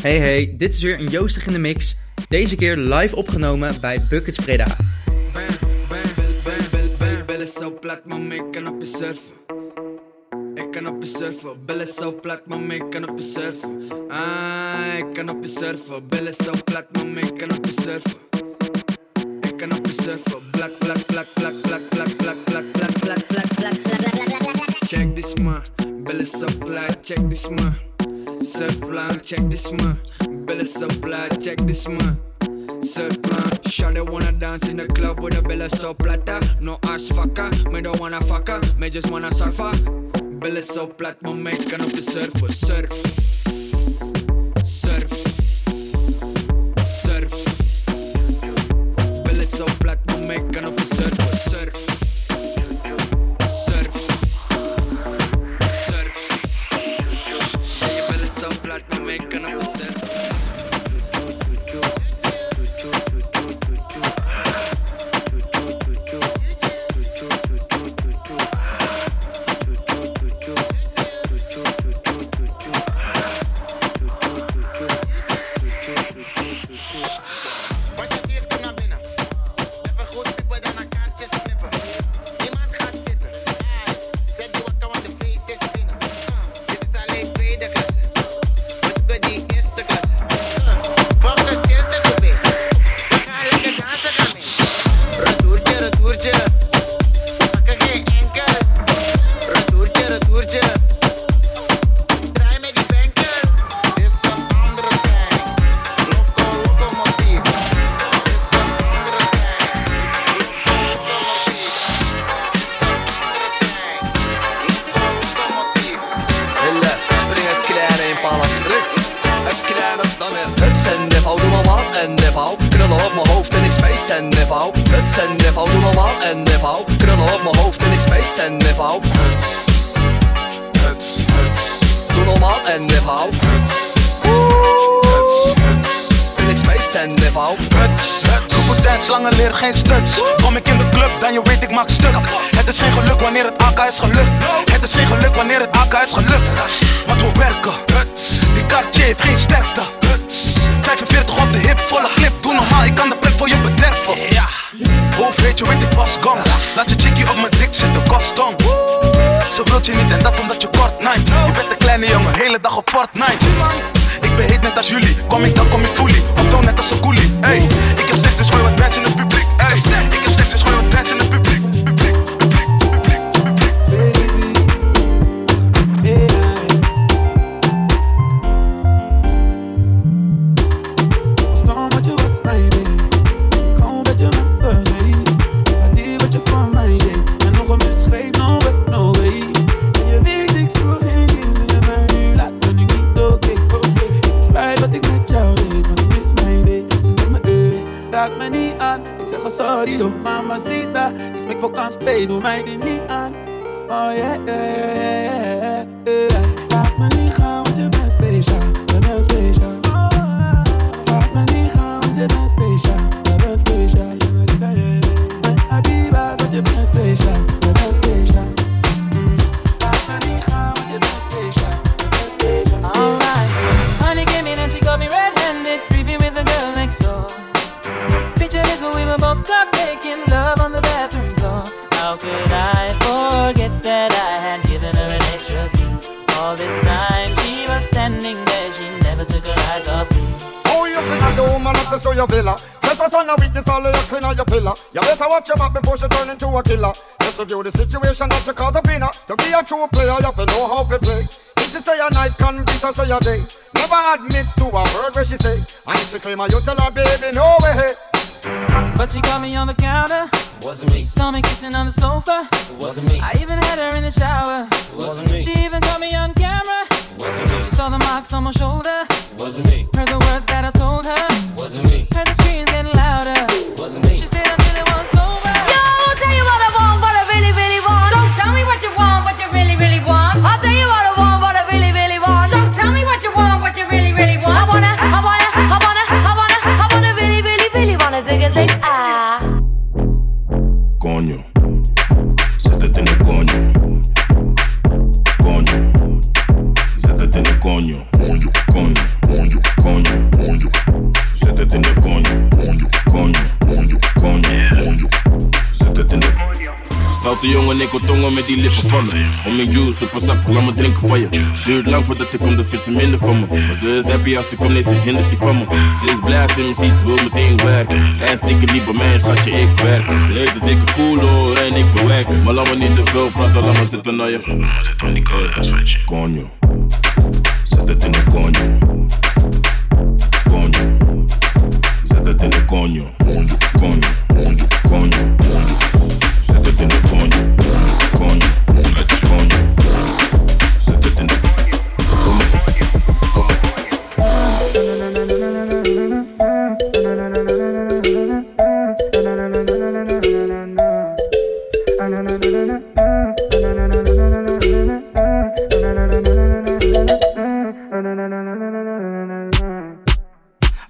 Hey hey, dit is weer een Joostig in de Mix. Deze keer live opgenomen bij plat, mama, ik kan op je surfen. Ik kan op. Bellen zo plat, mama, ik kan op je surfen. Ah, ik kan op je surfen. Bellen zo plat, ik kan op je surfen. Ik kan op je surfen. Blak, blak, blak, blak, blak, blak, blak, blak, blak. Check this man, bellen zo plat, check this man. Surfplan, check this man. Bellen zo plat, check this man. Surfplan, Shawty wanna dance in the club with a bella so plata. No ass fucker, me don't wanna fucker, me just wanna surfer. Bella so plat, my make kan op de surfen. Surf, surf, surf. Bella so plat, my make kan op Het kleine dan weer. Het zijn neval, doe normaal en neval. Knullen op mijn hoofd en ik space en neval. Het zijn neval, doe normaal en neval. Knullen op mijn hoofd en ik space en neval. Huts. Doe normaal en neval. Huts, huts, huts. En ik space en neval. Huts, Google tijd, slangen leer geen stuts Kom ik in de club, dan je weet ik maak stuk Het is geen geluk wanneer het AK is gelukt Het is geen geluk wanneer het AK is gelukt Want we werken, Huts. Cartier heeft geen sterkte. Huts. 45 op de hip, volle clip, doe normaal, ik kan de plek voor je bederven. Ja. Hoe weet je, weet ik pas gans. Laat je chickie op mijn dik zitten, custom Ze wilt je niet en dat omdat je kort night Je bent een kleine jongen, hele dag op Fortnite. Ik ben heet net als jullie, kom ik dan kom ik fully. Op down net als een coolie, ey Ik heb steeds dus gooi wat bands in het publiek, Mama oh mamacita. die make voor kans twee doe mij in niet aan. Oh yeah, yeah, yeah, yeah. Laat me niet gaan, want je bent speciaal. Access to your villa. Trespass on a witness, all of your clean on your pillar. You better watch your back before she turn into a killer. Just review the situation that you call the winner. To be a true player, you have to know how to play. If she say a night, convince her say a day. Never admit to a word where she say. And if she claim her, you tell her, baby, no way. But she caught me on the counter, Wasn't me, saw me kissing on the sofa. wasn't me, I even had her in the shower. wasn't me, She even caught me on camera. wasn't me, She saw the marks on my shoulder. wasn't me, Heard the wasn't me, de jongen, ik tongen met die lippen van me. Homing juice, super sap, laat me drinken van je. Duurt lang voordat ik kom, dat vindt ze minder van me. Maar ze is happy als ze komt, nee, ze hindert niet van me. Ze is blij, ze me ziet, ze wil meteen werken. Hij is dikke niet bij mij, schatje, ik werk. Ze heet de dikke koelo en ik bewerken. Maar laat me niet te veel praten, laat me zitten naar je. Coño, zet het in de coño. Coño, zet het in de coño, coño. Zet het in de coño. Coño, coño. Zet het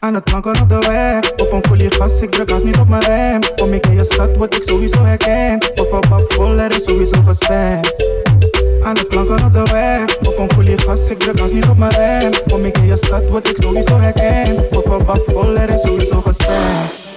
I not drunk on the way een folie gas, ik druk gas niet op mijn rem. Kom ik in je stad, word ik sowieso herkend. Of een bak vol, er is sowieso gespend. Aan het planken op de weg, op een folie gas, ik druk gas niet op mijn rem. Kom ik in je stad, word ik sowieso herkend. Of een bak vol, er is sowieso gespend.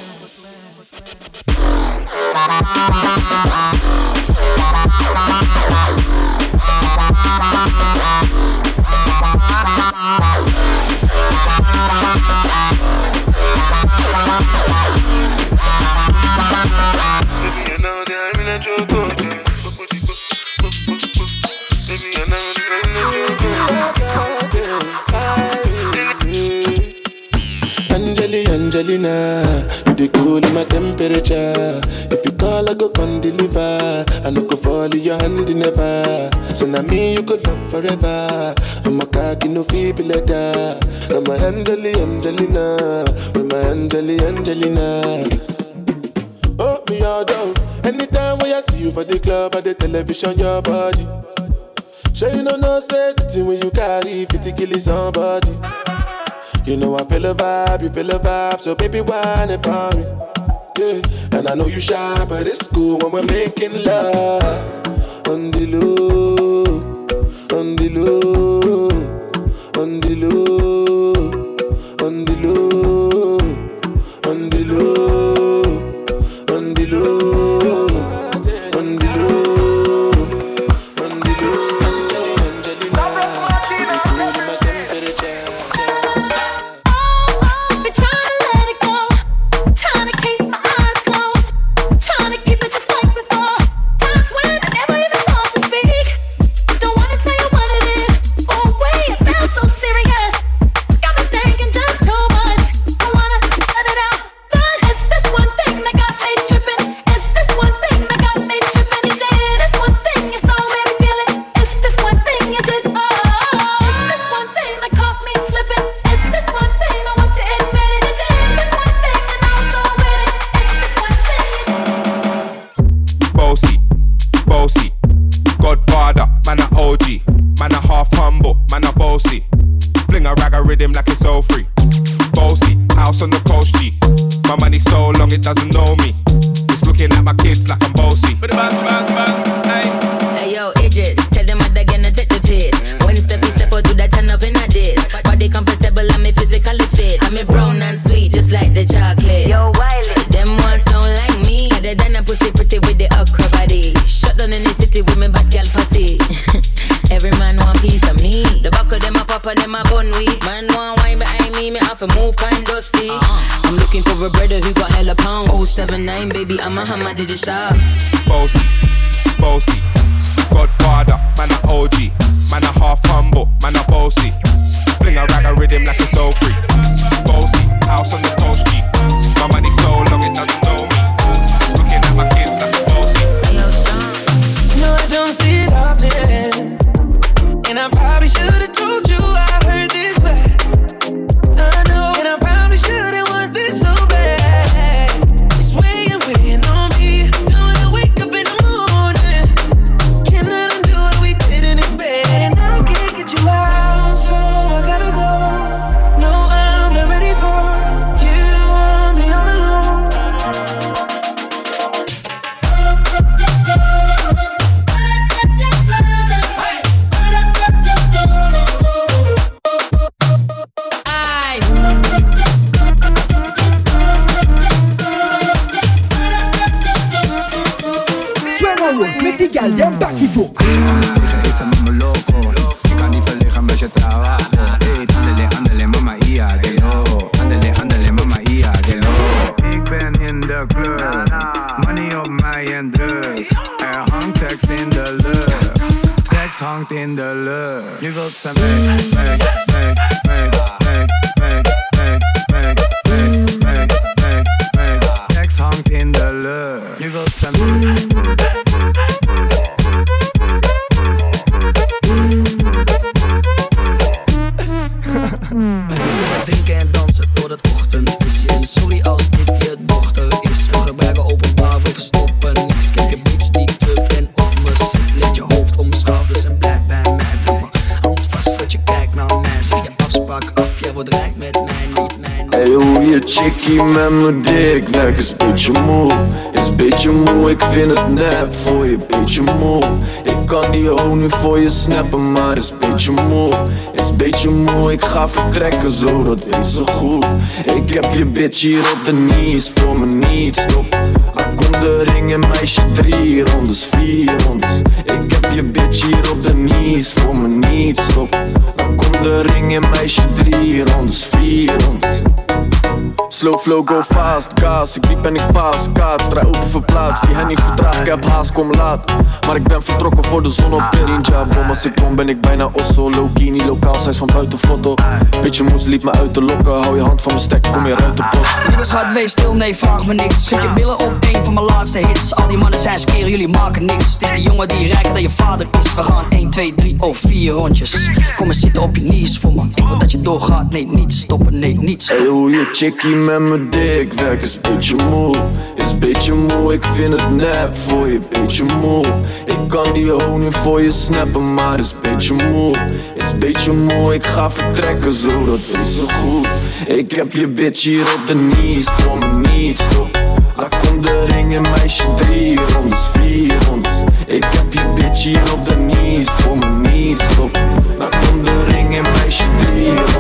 You the cool in my temperature. If you call, I go come deliver. I no go fall in your hand never. So now me you could love forever. I'm a cocky no feeble letter. I'm a Angeli, Angelina, with my Angeli, Angelina. Oh, me all down. Anytime when I see you for the club or the television, your body. Sure you know no safety when you carry 50 kill somebody. You know I feel a vibe, you feel a vibe, so baby whine about me. Yeah, and I know you shy, but it's cool when we're making love on the low, on the low, on the low, on the low, on the low, Italian back it up vind het nep voor je beetje moe Ik kan die hoe nu voor je snappen, maar is beetje moe Is beetje moe, ik ga vertrekken zo, dat weet ze goed. Ik heb je bitch hier op de knees, voor me niet stop. Kom de ring en meisje drie rondes, vier rondes. Ik heb je bitch hier op de knees, voor me niet stop. Kom de ring en meisje drie rondes, vier rondes Slow flow, go fast, gas, ik wiep en ik paas. Kaart, straai open verplaatst, die hennie vertraag, ik heb haast, kom laat. Maar ik ben vertrokken voor de zon op de ninja. Bom Als ik kom ben ik bijna osso, low key, niet lokaal, zij is van buiten foto. Beetje moes liep me uit te lokken, hou je hand van mijn stek, kom weer uit de post. Lieve schat, wees stil, nee vraag me niks. Schud je billen op een van mijn laatste hits. Al die mannen zijn skeren, jullie maken niks. Het is die jongen die rijker dan je vader is. We gaan 1, 2, 3 of 4 rondjes. Kom eens zitten op je knees voor me. Ik wil dat je doorgaat, nee niet stoppen, nee niet stoppen. Hey, hoe je chickie met me dik werk is beetje moe. Is beetje moe, ik vind het nep voor je beetje moe. Ik kan die hoe nu voor je snappen, maar is beetje moe. Is beetje moe, ik ga vertrekken zo, dat is zo goed. Ik heb je bitch hier op de knees, voor me niet stop. Daar komt de ring en meisje drie rondes, vier rondes Ik heb je bitch hier op de knees, voor me niet stop. Daar komt de ring en meisje drie rondes,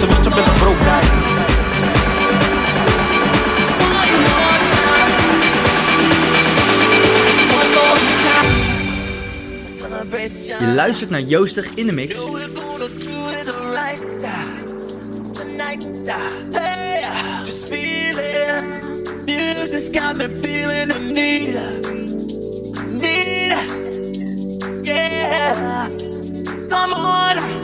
want ze weet je bent een. Je luistert naar Joostig in de Mix. Hey, just feeling. Music's got me feeling the need. Need. Yeah. Come on.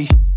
Nasty.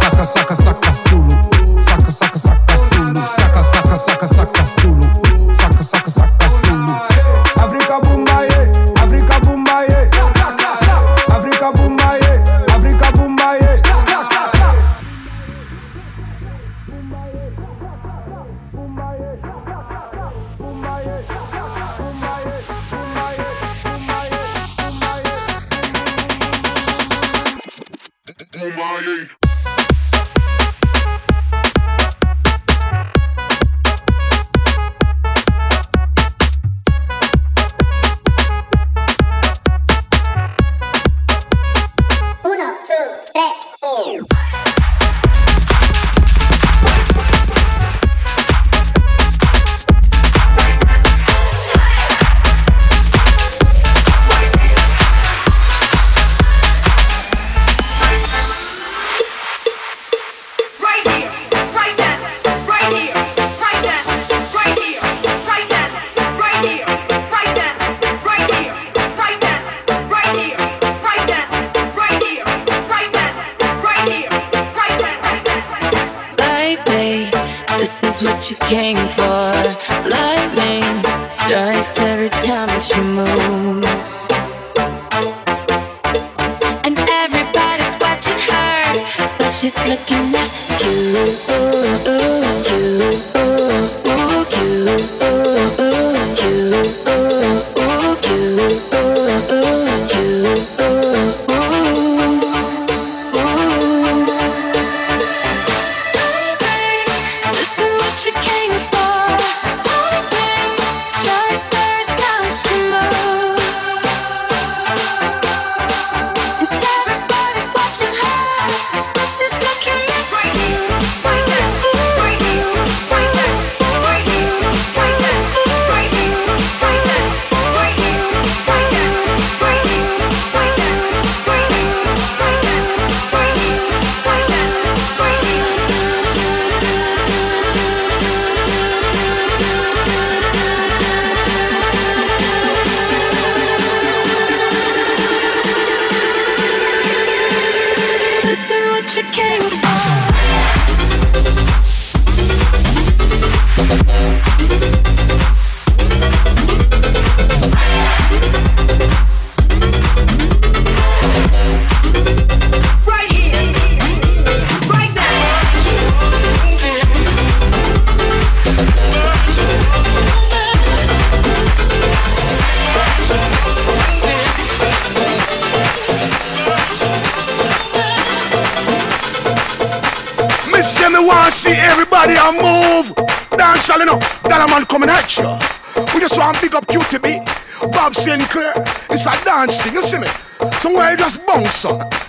saca, saca, saca, saca, sulu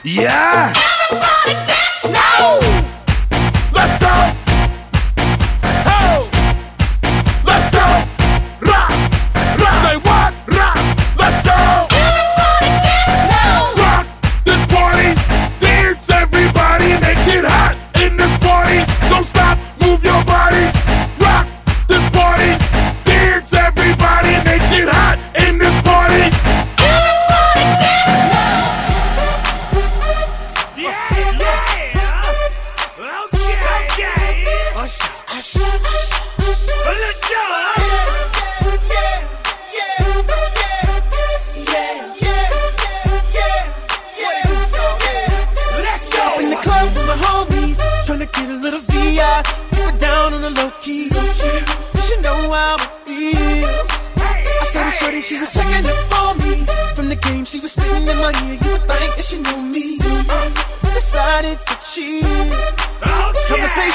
Yeah.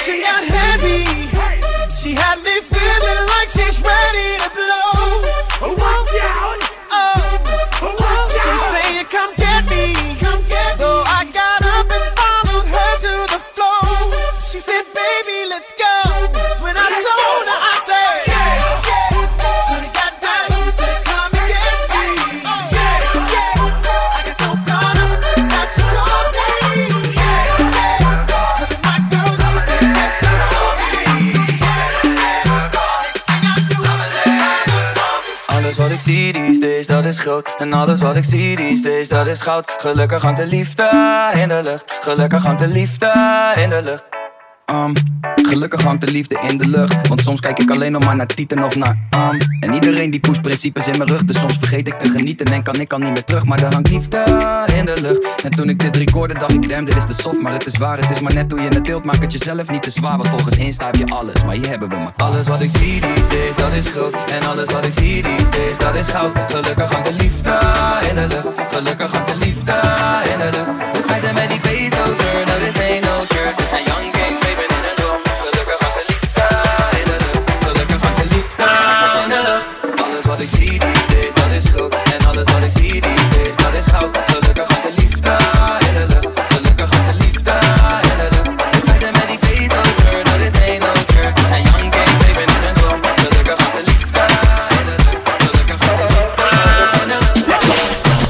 She got En alles wat ik zie these days, dat is goud. Gelukkig hangt de liefde in de lucht. Gelukkig hangt de liefde in de lucht. Um, gelukkig hangt de liefde in de lucht. Want soms kijk ik alleen nog maar naar tieten of naar um. En iedereen die poest principes in mijn rug. Dus soms vergeet ik te genieten en kan ik al niet meer terug. Maar er hangt liefde in de lucht. En toen ik dit recorde dacht ik damn dit is te soft. Maar het is waar, het is maar net hoe je het deelt. Maak het jezelf niet te zwaar Want volgens Insta heb je alles, maar hier hebben we maar Alles wat ik zie these days, dat is groot. En alles wat ik zie these days, dat is goud. Gelukkig hangt de liefde in de lucht. Gelukkig hangt de liefde in de lucht. We smijten met die bezels, er, no this ain't no church zijn bezels, er,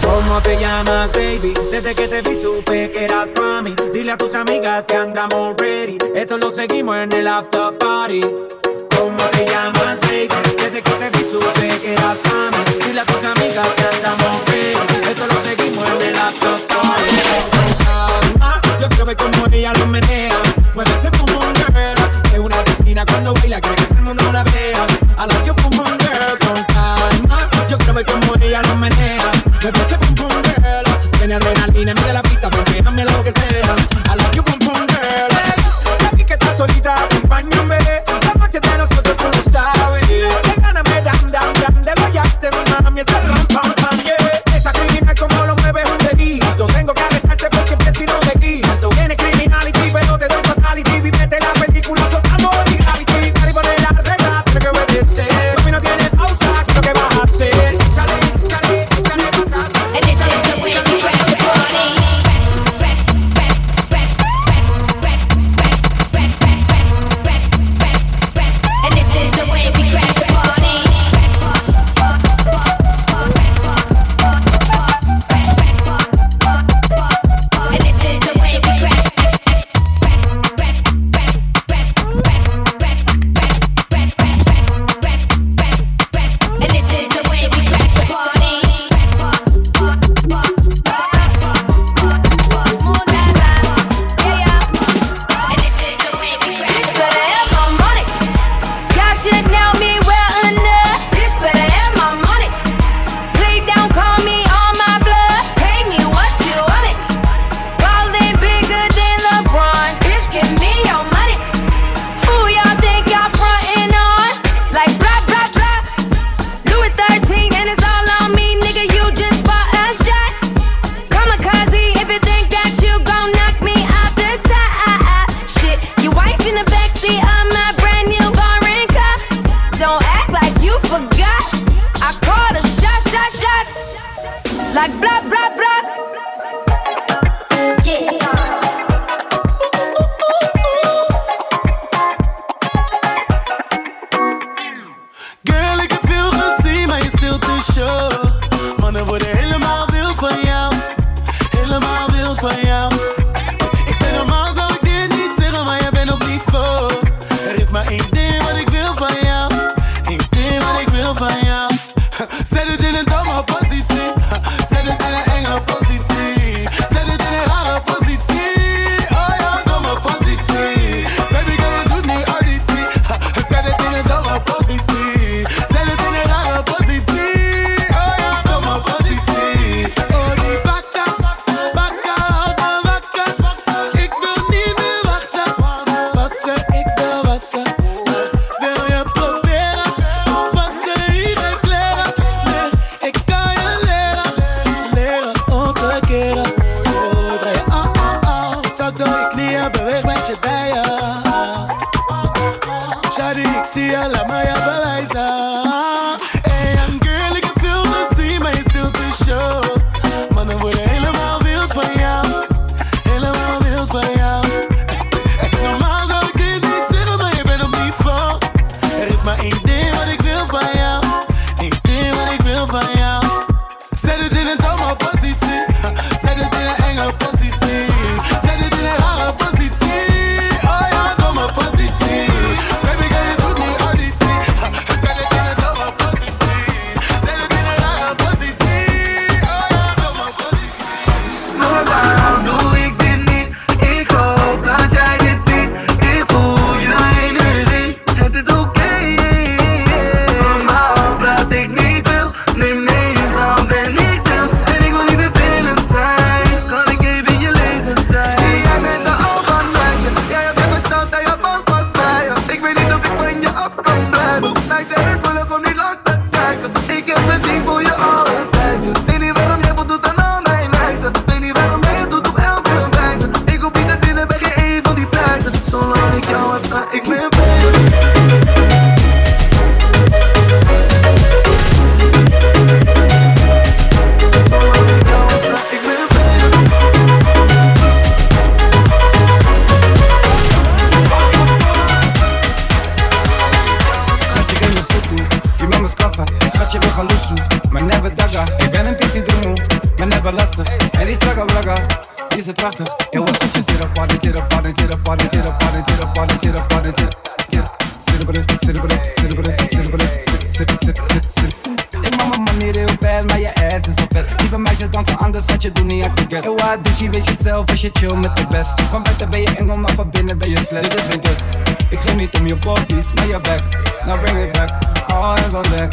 ¿Cómo te llamas, baby? Desde que te vi supe que eras. Dile a tus amigas que andamos ready. Esto lo seguimos en el after party. ¿Cómo te llamas, baby? Desde que te like blah als je chill met de best. Van buiten ben je engel, maar van binnen ben je slecht. Dit is test. Ik geef niet om je poppies, maar je back. Now bring it back, all hands on deck.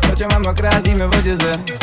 Zet je met me kruis, niet wat je zegt.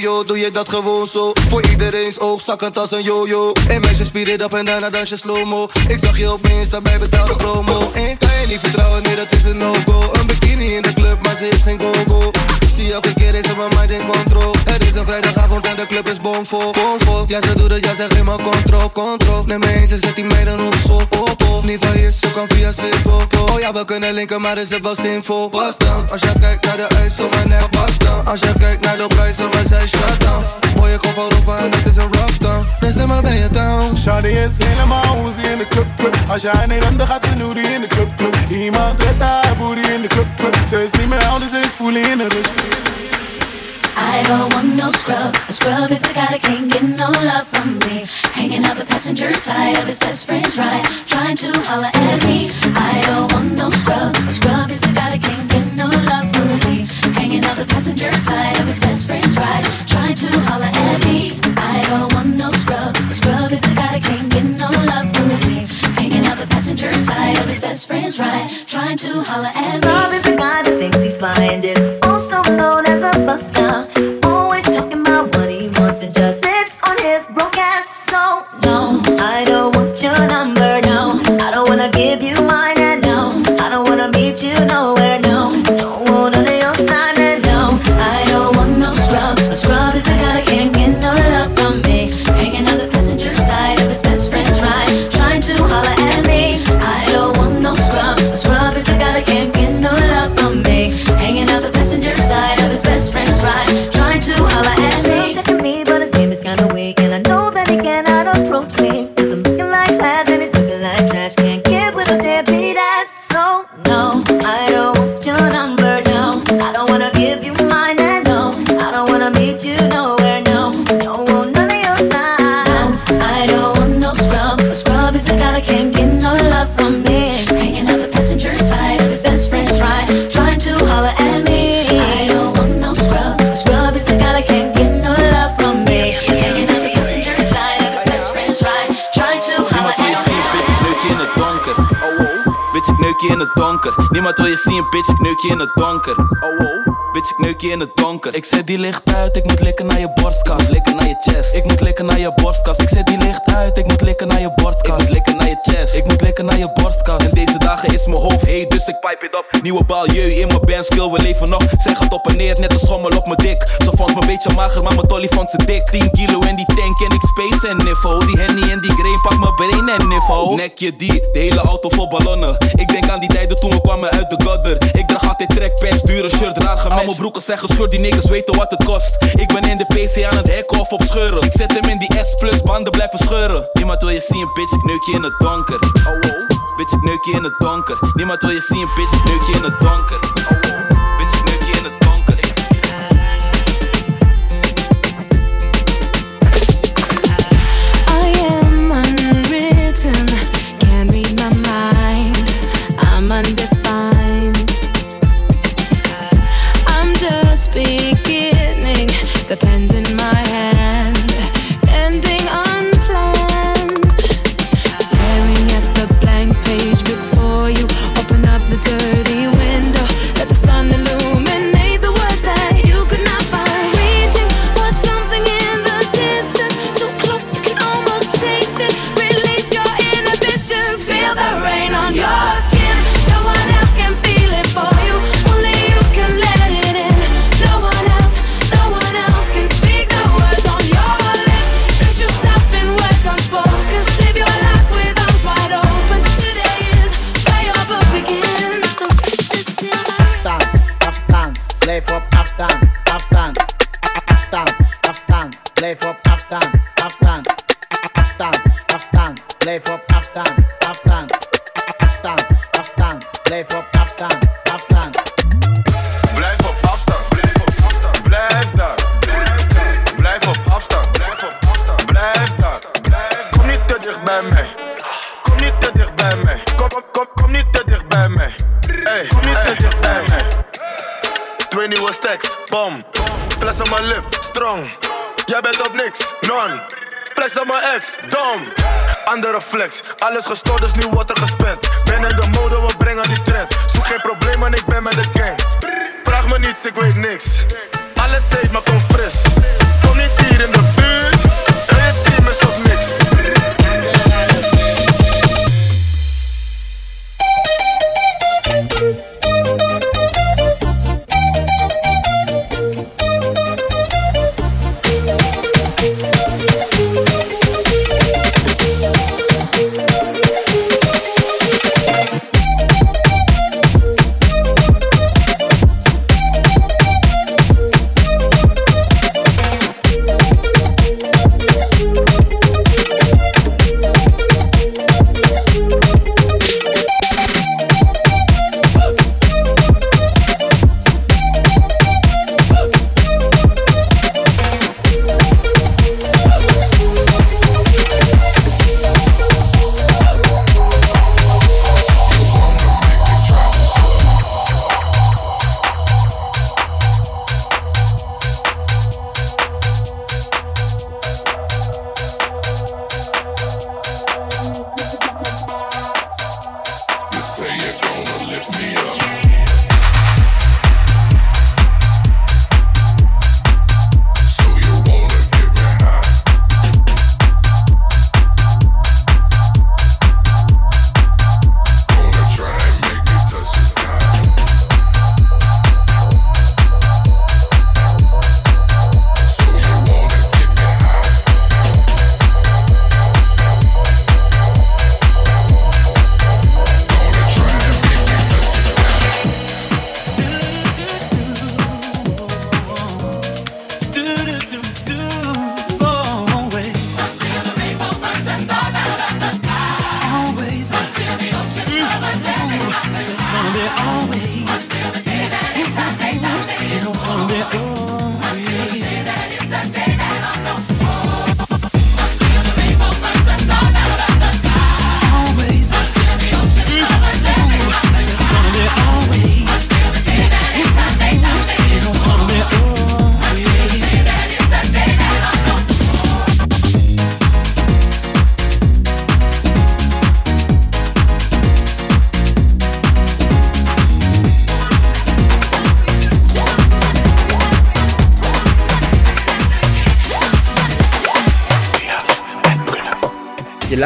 Yo, doe je dat gewoon zo? Voor iedereen's oog, zakkend als een yo-yo. Hey meisje, spier it up en daarna dans je slow-mo. Ik zag je op Insta bij betaalde promo. En kan je niet vertrouwen, nee, dat is een no-go. Een bikini in de club, maar ze is geen go-go. Zie elke keer is mijn mind in control. Het is een vrijdagavond en de club is bomvol, bomvol. Ja, ze doet het, ja, ze geeft me control, control. Neem me eens, ze zet die meiden op school, op, op. Niet van hier, ze kan via Schiphol. Oh ja, we kunnen linken, maar is het wel zinvol. Pas dan, als jij kijkt naar de ijs op mijn nek, pas dan. Als jij kijkt naar de prijs op mijn zij, shut down. Boy, ik kom van Rofa en het is een rough down. Dus dan maar ben je down. Shawty is helemaal hoe ze in de club, club. Als jij niet dan gaat ze noodie in de club, club. Iemand zet haar booty in de club, club. Ze is niet meer oud, ze is fully in een rush. I don't want no scrub. A scrub is a guy that can't get no love from me. Hanging out the passenger side of his best friend's ride, trying to holler at me. I don't want no scrub. A scrub is a guy that can't get no love from me. Hanging out the passenger side of his best friend's ride, trying to holler at me. I don't want no scrub. A scrub is a guy that can't get no love from me. Hanging out the passenger side of his best friend's ride, trying to holler at me. Scrub is the guy that thinks he's flying known as a buster. Zien, bitch, ik neuk je in het donker. Neuk je in het donker. Ik zet die licht uit, ik moet likken naar je borstkas. Likken naar je chest. Ik moet likken naar je borstkas. Ik zet die licht uit, ik moet likken naar je borstkas. Ik moet likken naar je chest. Ik moet likken naar je borstkas. En deze dagen is mijn hoofd heet, dus ik pipe it op. Nieuwe baljeu in mijn bandskill, we leven nog. Zij gaat op en neer, net een schommel op mijn dik. Ze vond me een beetje mager, maar mijn tolly vond ze dik. 10 kilo in die tank en ik space en niffo. Die henny en die grain, pak mijn brain en niffo. Nek je die, de hele auto vol ballonnen. Ik denk aan die tijden toen we kwamen uit de godder. Ik draag altijd trackpants, dure shirt, raar gematcht. Broeken zijn gescheurd, die niggas weten wat het kost. Ik ben in de PC aan het hacken of op scheuren. Ik zet hem in die S plus, banden blijven scheuren. Niemand wil je zien, bitch, ik neuk je in het donker. Oh, oh. Bitch, ik neuk je in het donker. Niemand wil je zien, bitch, ik neuk je in het donker. Oh. Flex, alles gestoord, dus nu wordt er.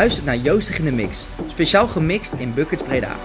Luistert naar Joostig in de Mix, speciaal gemixt in Buckets Breda.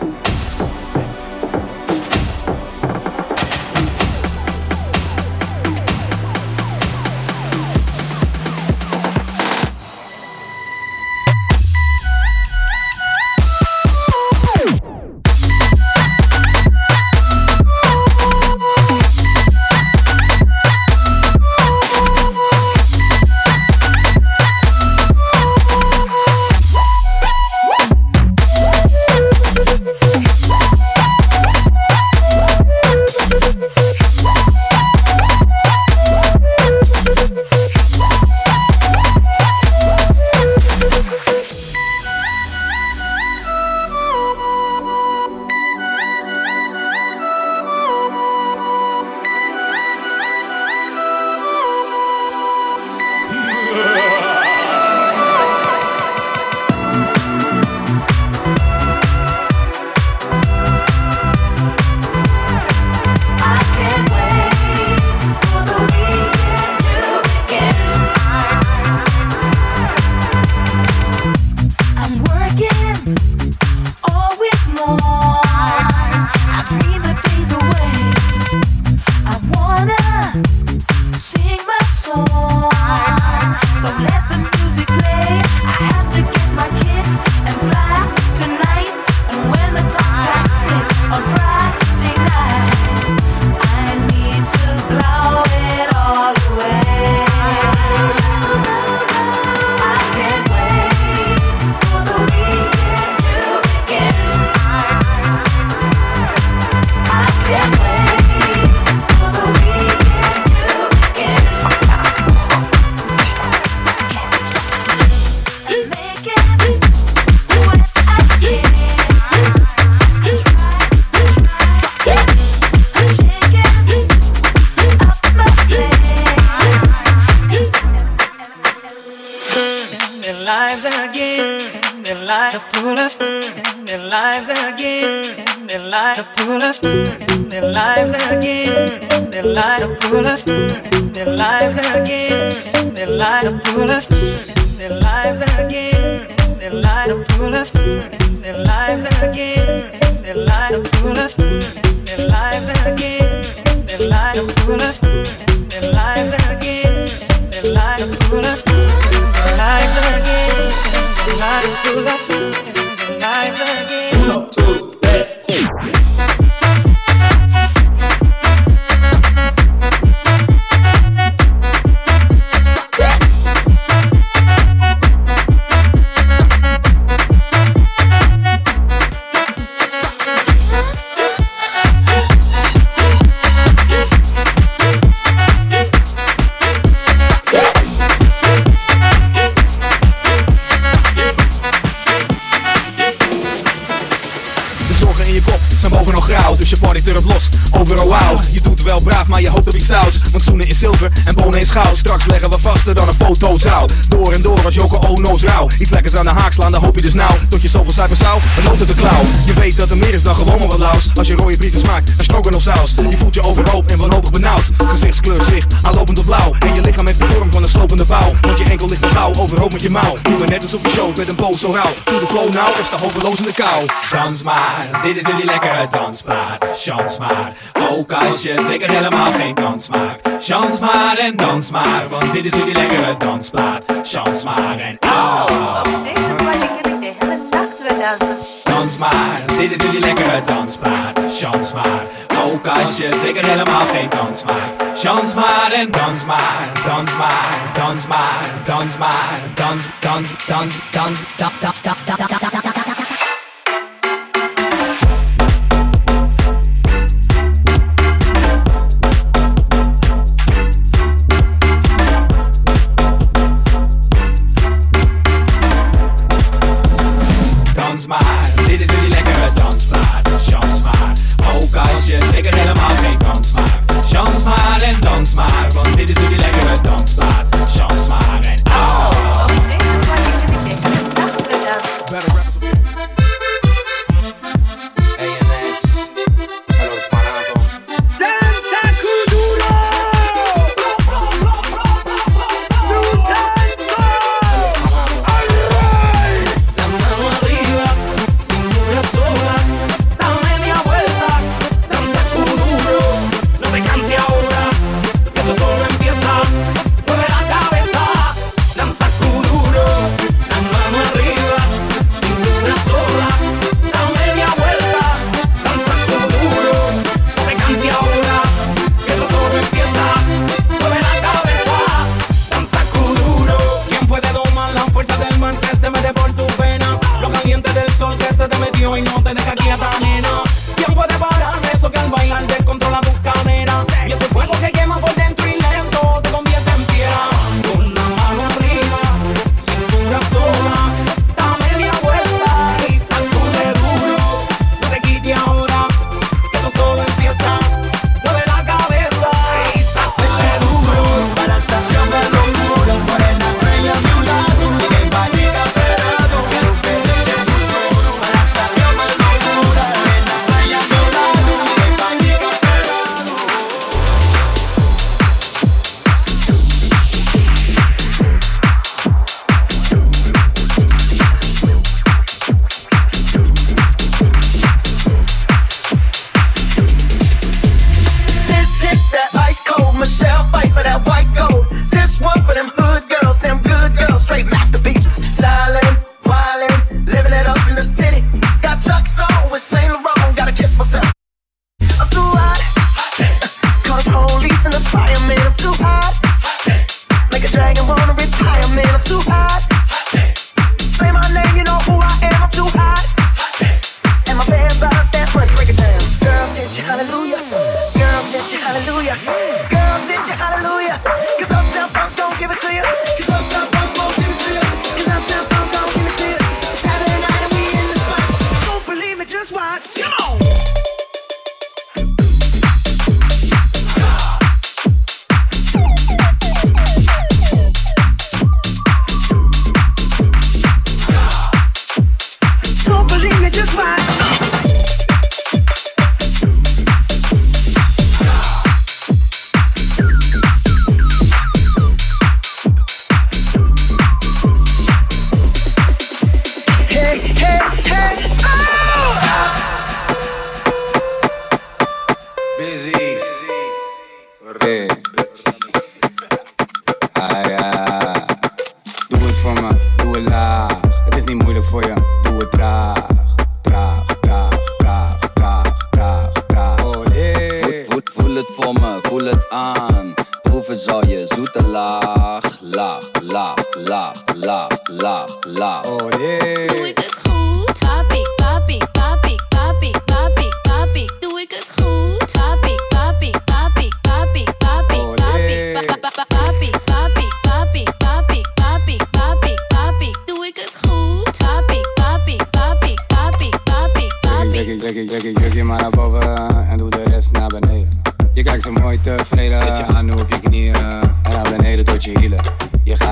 Us, their lives again, their lives to pull us, their lives again, their lives to pull us, their lives again, their lives to pull us, their lives again, their lives to pull us, bulldoze out. Als Joko Ono's rauw. Iets lekkers aan de haak slaan, dan hoop je dus nou. Tot je zoveel suiker zou, dan loopt het de klauw. Je weet dat er meer is dan gewoon maar wat laus. Als je rode briesen smaakt, dan stroken of saus. Je voelt je overhoop en wanhopig benauwd. Gezichtskleur zicht, aanlopend op blauw. En je lichaam heeft de vorm van een slopende bouw. Want je enkel ligt nog gauw, overhoop met je mouw. Doe maar net alsof je showt met een boos zo rauw. Voel de flow nou, of sta hopeloos in de kou. Dans maar, dit is jullie lekkere dansplaat. Chans maar, ook als je zeker helemaal geen kans maakt. Chans maar en dans maar, want dit is jullie lekkere dansplaat. Chans maar en oh. De hele nacht wil dansen. Dans maar, dit is jullie lekkere dansplaat. Chans maar, ook als je zeker helemaal geen kans maakt. Chans maar en dans maar, dans maar, dans maar, dans maar, dans, dans, dans, dans, dans, dans, dans, dans, dans, dans, dans, dans. Dans fight for that white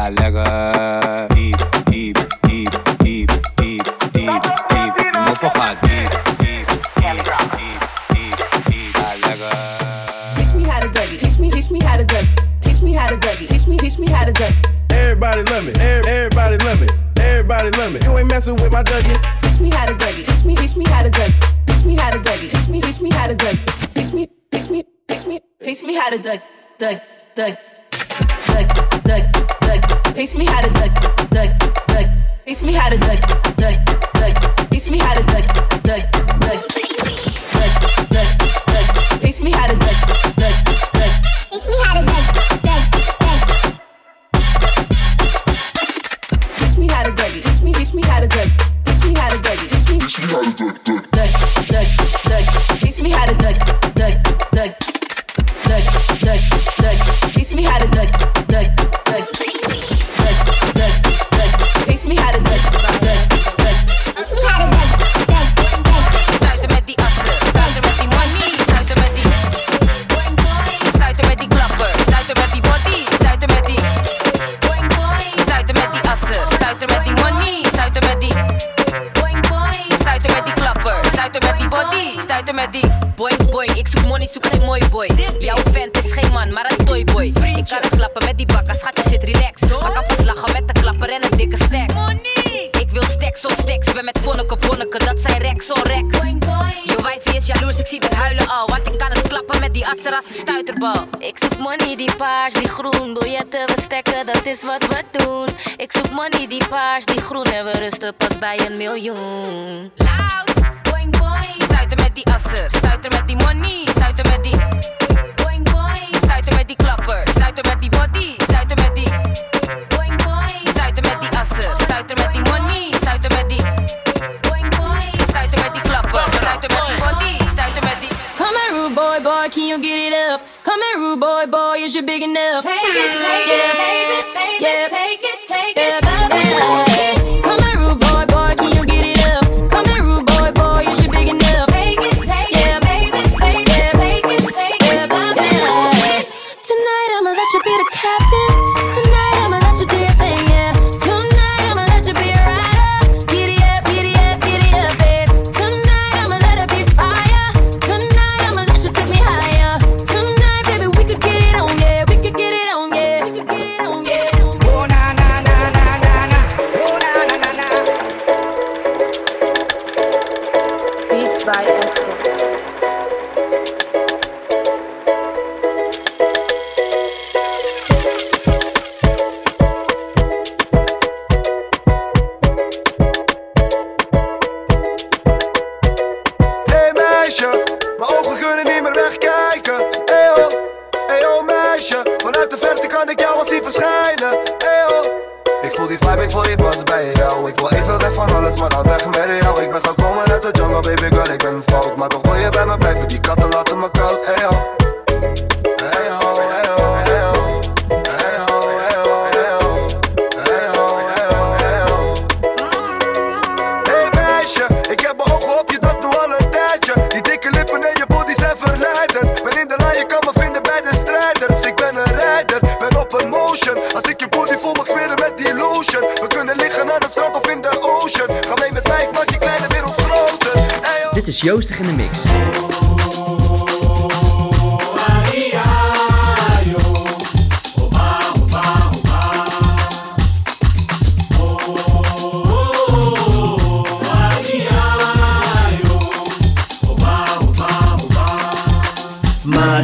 Je gaat lekker diep, diep, diep, diep, diep, diep, diep. Je moffel gaat diep, diep, diep, diep, diep, diep. Ga lekker. Teach me how to Dougie. Teach me, teach me how to Dougie. Teach me how to Dougie. Teach me, teach me how to Dougie. Everybody love me. Everybody love me. Everybody love me. You ain't messing with my Dougie. Teach me how to Dougie. Teach me, teach me how to Dougie. Teach me how to Dougie. Teach me, teach me how to Dougie. Teach me, teach me, teach me, teach me how to Doug, Doug, Doug, duck, duck, duck. Teach me how to duck, duck, duck. Teach me how to duck, duck, duck. Teach me how to duck, duck, duck. Duck, duck, duck. Teach me how to duck, duck, duck. Teach me how to duck, duck, duck. Teach me how to duck. duck, duck. teach me how to duck. duck, me how to duck. Teach me. Teach me how to duck, duck. Duck, duck, duck. Teach me how to duck, duck, duck. Duck, duck, duck. Teach me how to duck. Stuiten met die. Boing boing, ik zoek money, zoek geen mooi boy. Jouw vent is geen man, maar een toy boy. Ik kan het klappen met die bakken, schatje zit relax. Kan pas lachen met de klapper en een dikke snack. Ik wil stacks op stacks, ben met vonneke bonneke, dat zijn rex on rex. Je wijfie is jaloers, ik zie het huilen al. Want ik kan het klappen met die asser als een stuiterbal. Ik zoek money, die paars, die groen. Biljetten we stekken, dat is wat we doen. Ik zoek money, die paars, die groen. En we rusten pas bij een miljoen. danser. Stuiter met die money, stuiter met die. Boing boing. Stuiter met die klapper, stuiter met die body, stuiter met die. Boing boing. Stuiter met die asser, stuiter met die money, stuiter met die. Boing boing. Stuiter met die klapper, stuiter met die body, stuiter met die. Come here, rude boy, boy, can you get it up? Come here, rude boy, boy, is you big enough? Take it, take it.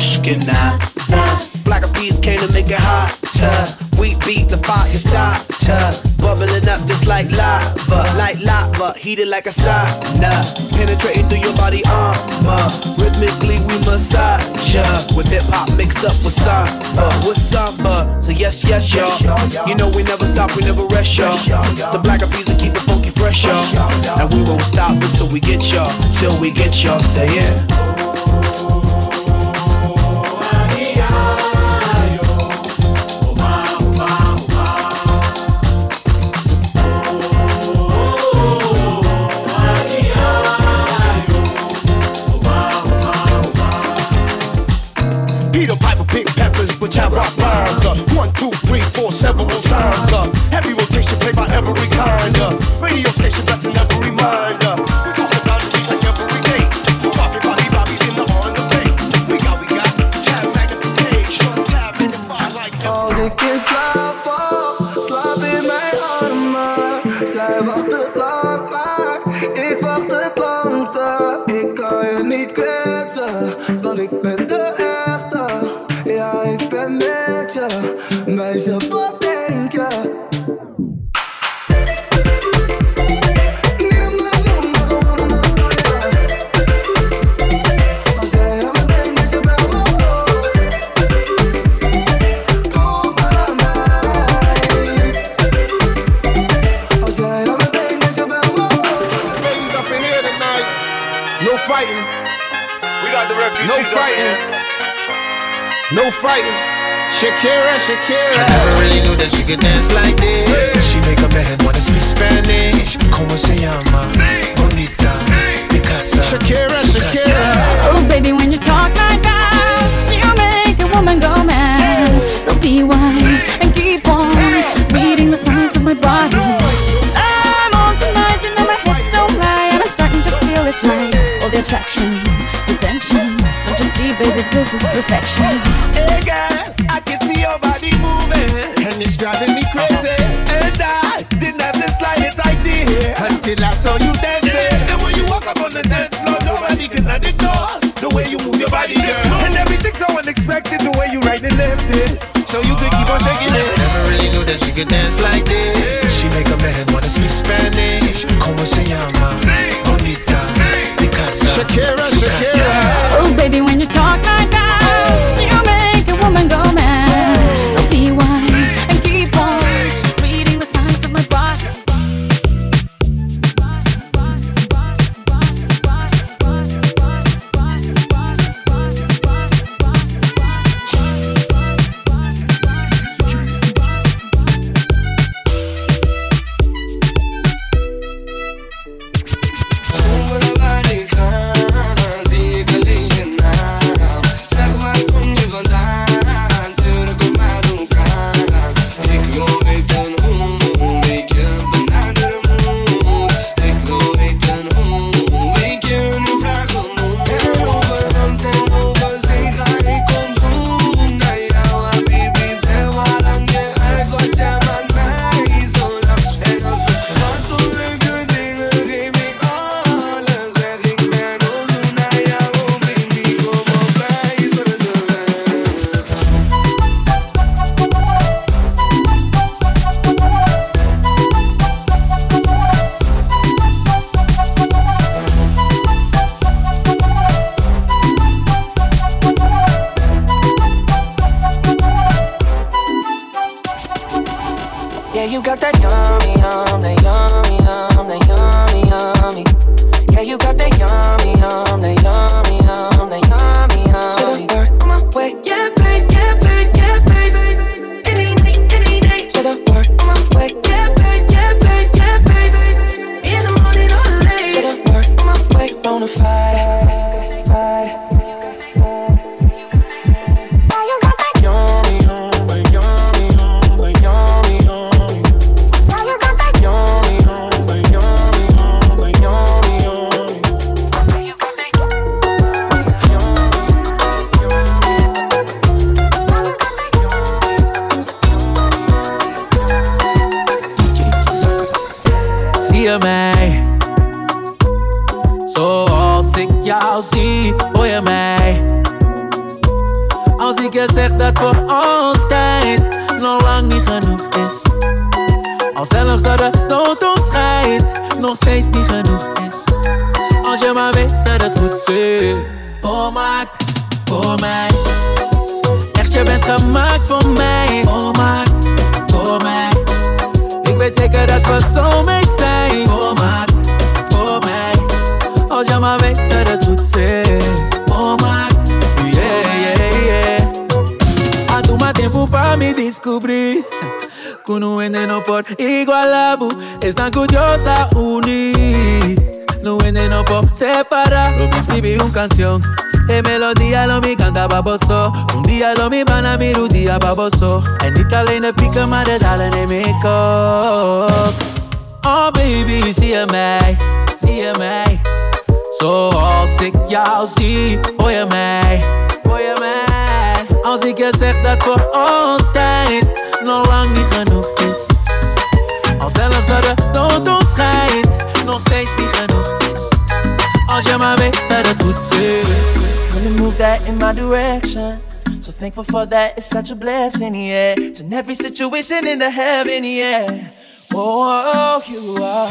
Ashkenaz. Black beats came to make it hotter. We beat the fire starter. Bubbling up just like lava, like lava, heated like a sauna. Penetrating through your body armor. Rhythmically we massage ya. With hip hop mixed up with samba, with samba. So yes, yes, y'all. You know we never stop, we never rest, y'all. The black beats will keep it funky fresh, y'all. And we won't stop until we get y'all, till we get y'all. Say it. Yeah. attraction, attention. Don't you see, baby, this is perfection. Hey girl, I can see your body moving, and it's driving me crazy. And I didn't have the slightest idea until I saw you dancing. Yeah. And when you walk up on the dance floor, nobody can't ignore the way you move your body, girl. And everything's so unexpected, the way you right and left it, so you could keep on shaking it. Never really knew that you could dance like this. you got that yummy, yum, that yummy. Canción. De melodía lo mi canta baboso. Un día lo mi van a mi día baboso. En de pieken, maar de dalen neem ik ook. Oh baby, zie je mij, zie je mij. Zoals ik jou zie, hoor je mij, hoor je mij. Als ik je zeg dat voor altijd nog lang niet genoeg is. Al zelfs dat de dood ons scheidt, nog steeds niet genoeg maar weet dat het goed zit. Gonna move that in my direction. So thankful for that, it's such a blessing, yeah. Turn every situation into heaven, yeah. Oh, you are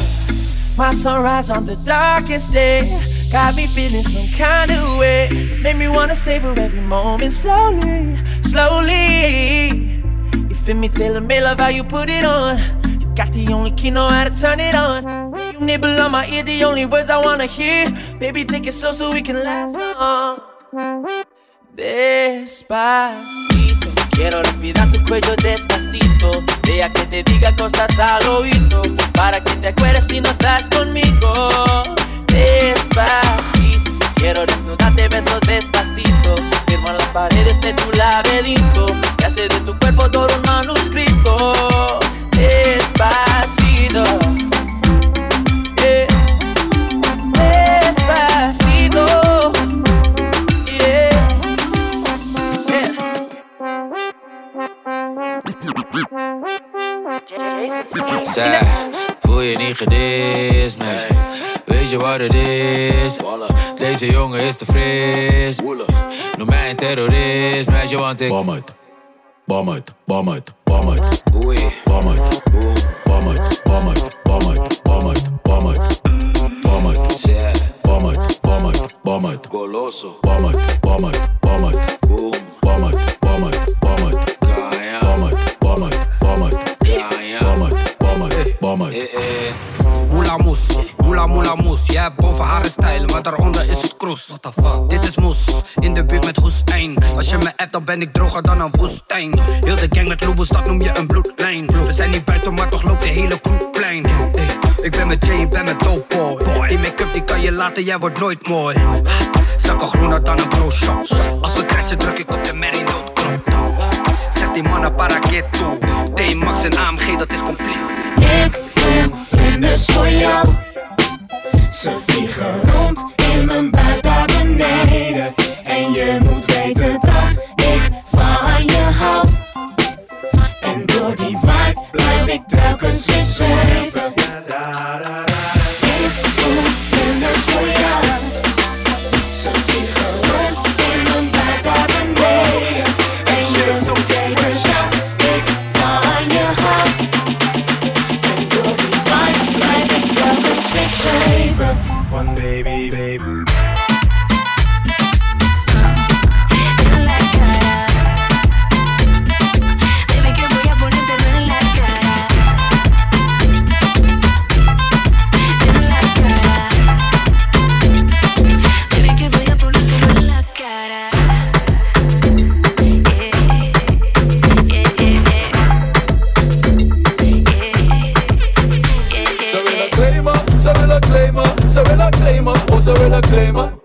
my sunrise on the darkest day. Got me feeling some kind of way. Make me wanna savor every moment slowly, slowly. You feel me, tailor made, love how you put it on. Got the only key, know how to turn it on. You nibble on my ear, the only words I wanna hear. Baby, take it slow so we can last long. Despacito, quiero respirar tu cuello despacito. Deja que te diga cosas al oído, para que te acuerdes si no estás conmigo. Despacito, quiero desnudarte besos despacito. Firmo las paredes de tu laberinto, y hace de tu cuerpo todo un manuscrito. Despacito. eh, Despacito. Yeah. Zij, voel je niet gedist, meisje Weet je wat het is? Deze jongen is te fris Noem mij een terrorist, meisje, want ik Bam het, bam het, bam het, помыть, помыть, помыть, помыть, помыть, помыть, помыть, помыть, помыть, помыть, помыть, goloso, помыть, помыть, помыть, бум, помыть, помыть, помыть, помыть, помыть, помыть, помыть, помыть, помыть. moela moes. Moela moela moes. Jij hebt boven haar stijl, maar daaronder is het kroes. Dit is moes, in de buurt met hoestijn. Als je me appt, dan ben ik droger dan een woestijn. Heel de gang met loebels, dat noem je een bloedlijn. We zijn niet buiten, maar toch loopt de hele kroeg. Ik ben met Jane, ben met Topo. Die make-up die kan je laten, jij wordt nooit mooi. Strakker groener dan een bro. Als we crashen, druk ik op de merry note 18 mannen para que toe. T-Max en AMG, dat is compleet. Ik voel vlinders voor jou. Ze vliegen rond in mijn buik naar beneden. En je moet weten dat ik van je hou. En door die vibe blijf ik telkens je zweven.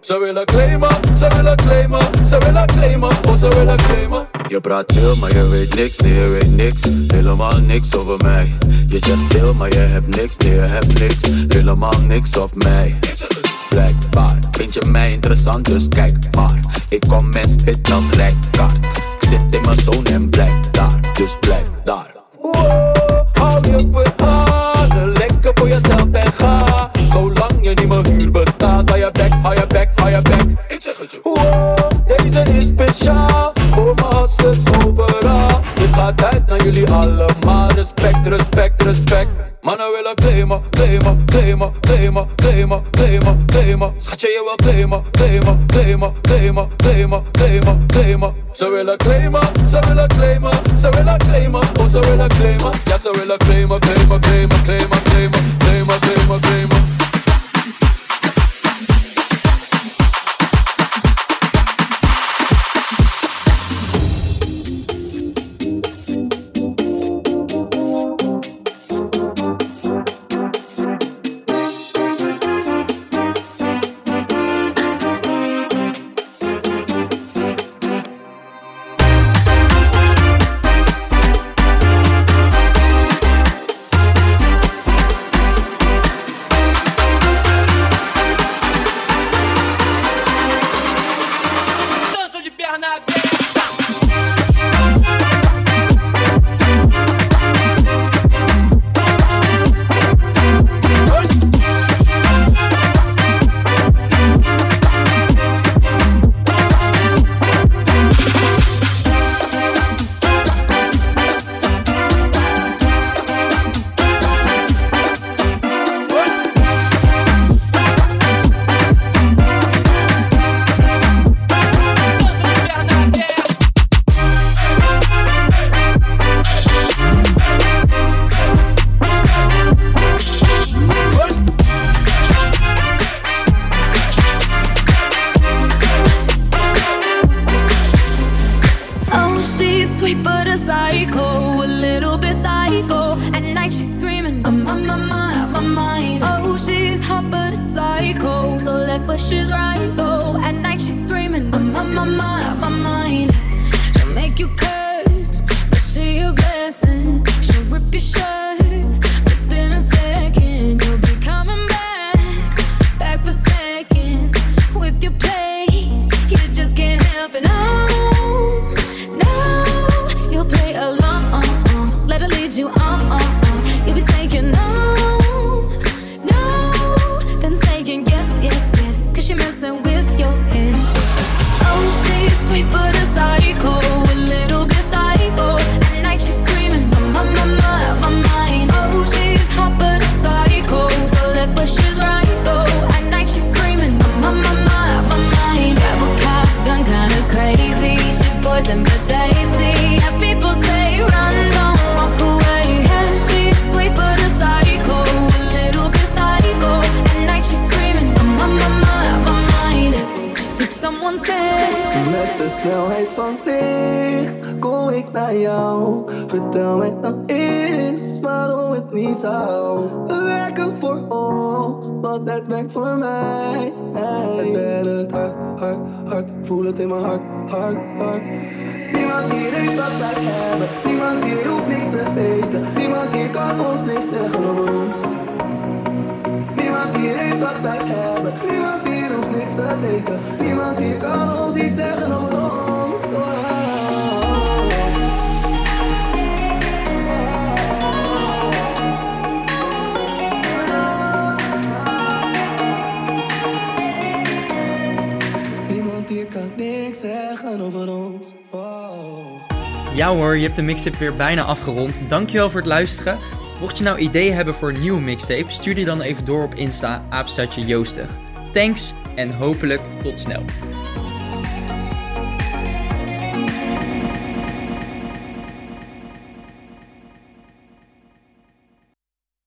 Ze willen claimen, ze willen claimen, ze willen claimen, oh ze willen claimen. Je praat veel, maar je weet niks, nee je weet niks. Helemaal niks over mij. Je zegt veel, maar je hebt niks, nee je hebt niks. Helemaal niks op mij. Blijkbaar vind je mij interessant, dus kijk maar. Ik kom en spit als rijkaard. Ik zit in mijn zone en blijf daar, dus blijf daar. Wow, hou je verhalen. Lekker voor jezelf en ga. Zolang je niet mijn huur betaalt hou je Ik zeg het je deze is speciaal Voor mijn hustlers overal Dit gaat uit naar jullie allemaal Respect, respect, respect Mannen willen claimen, claimen, claimen, claimen, claimen, claimen, claimen Schatje je wil claimen, claimen, claimen, claimen, claimen, claimen, claimen Ze willen claimen, ze willen claimen, ze willen claimen, oh ze willen claimen Ja ze willen claimen, claimen, claimen, claimen, claimen, claimen, claimen, claimen je hebt de mixtape weer bijna afgerond. Dankjewel voor het luisteren. Mocht je nou ideeën hebben voor een nieuwe mixtape, stuur die dan even door op Insta, apenstaartje Joostig. Thanks en hopelijk tot snel.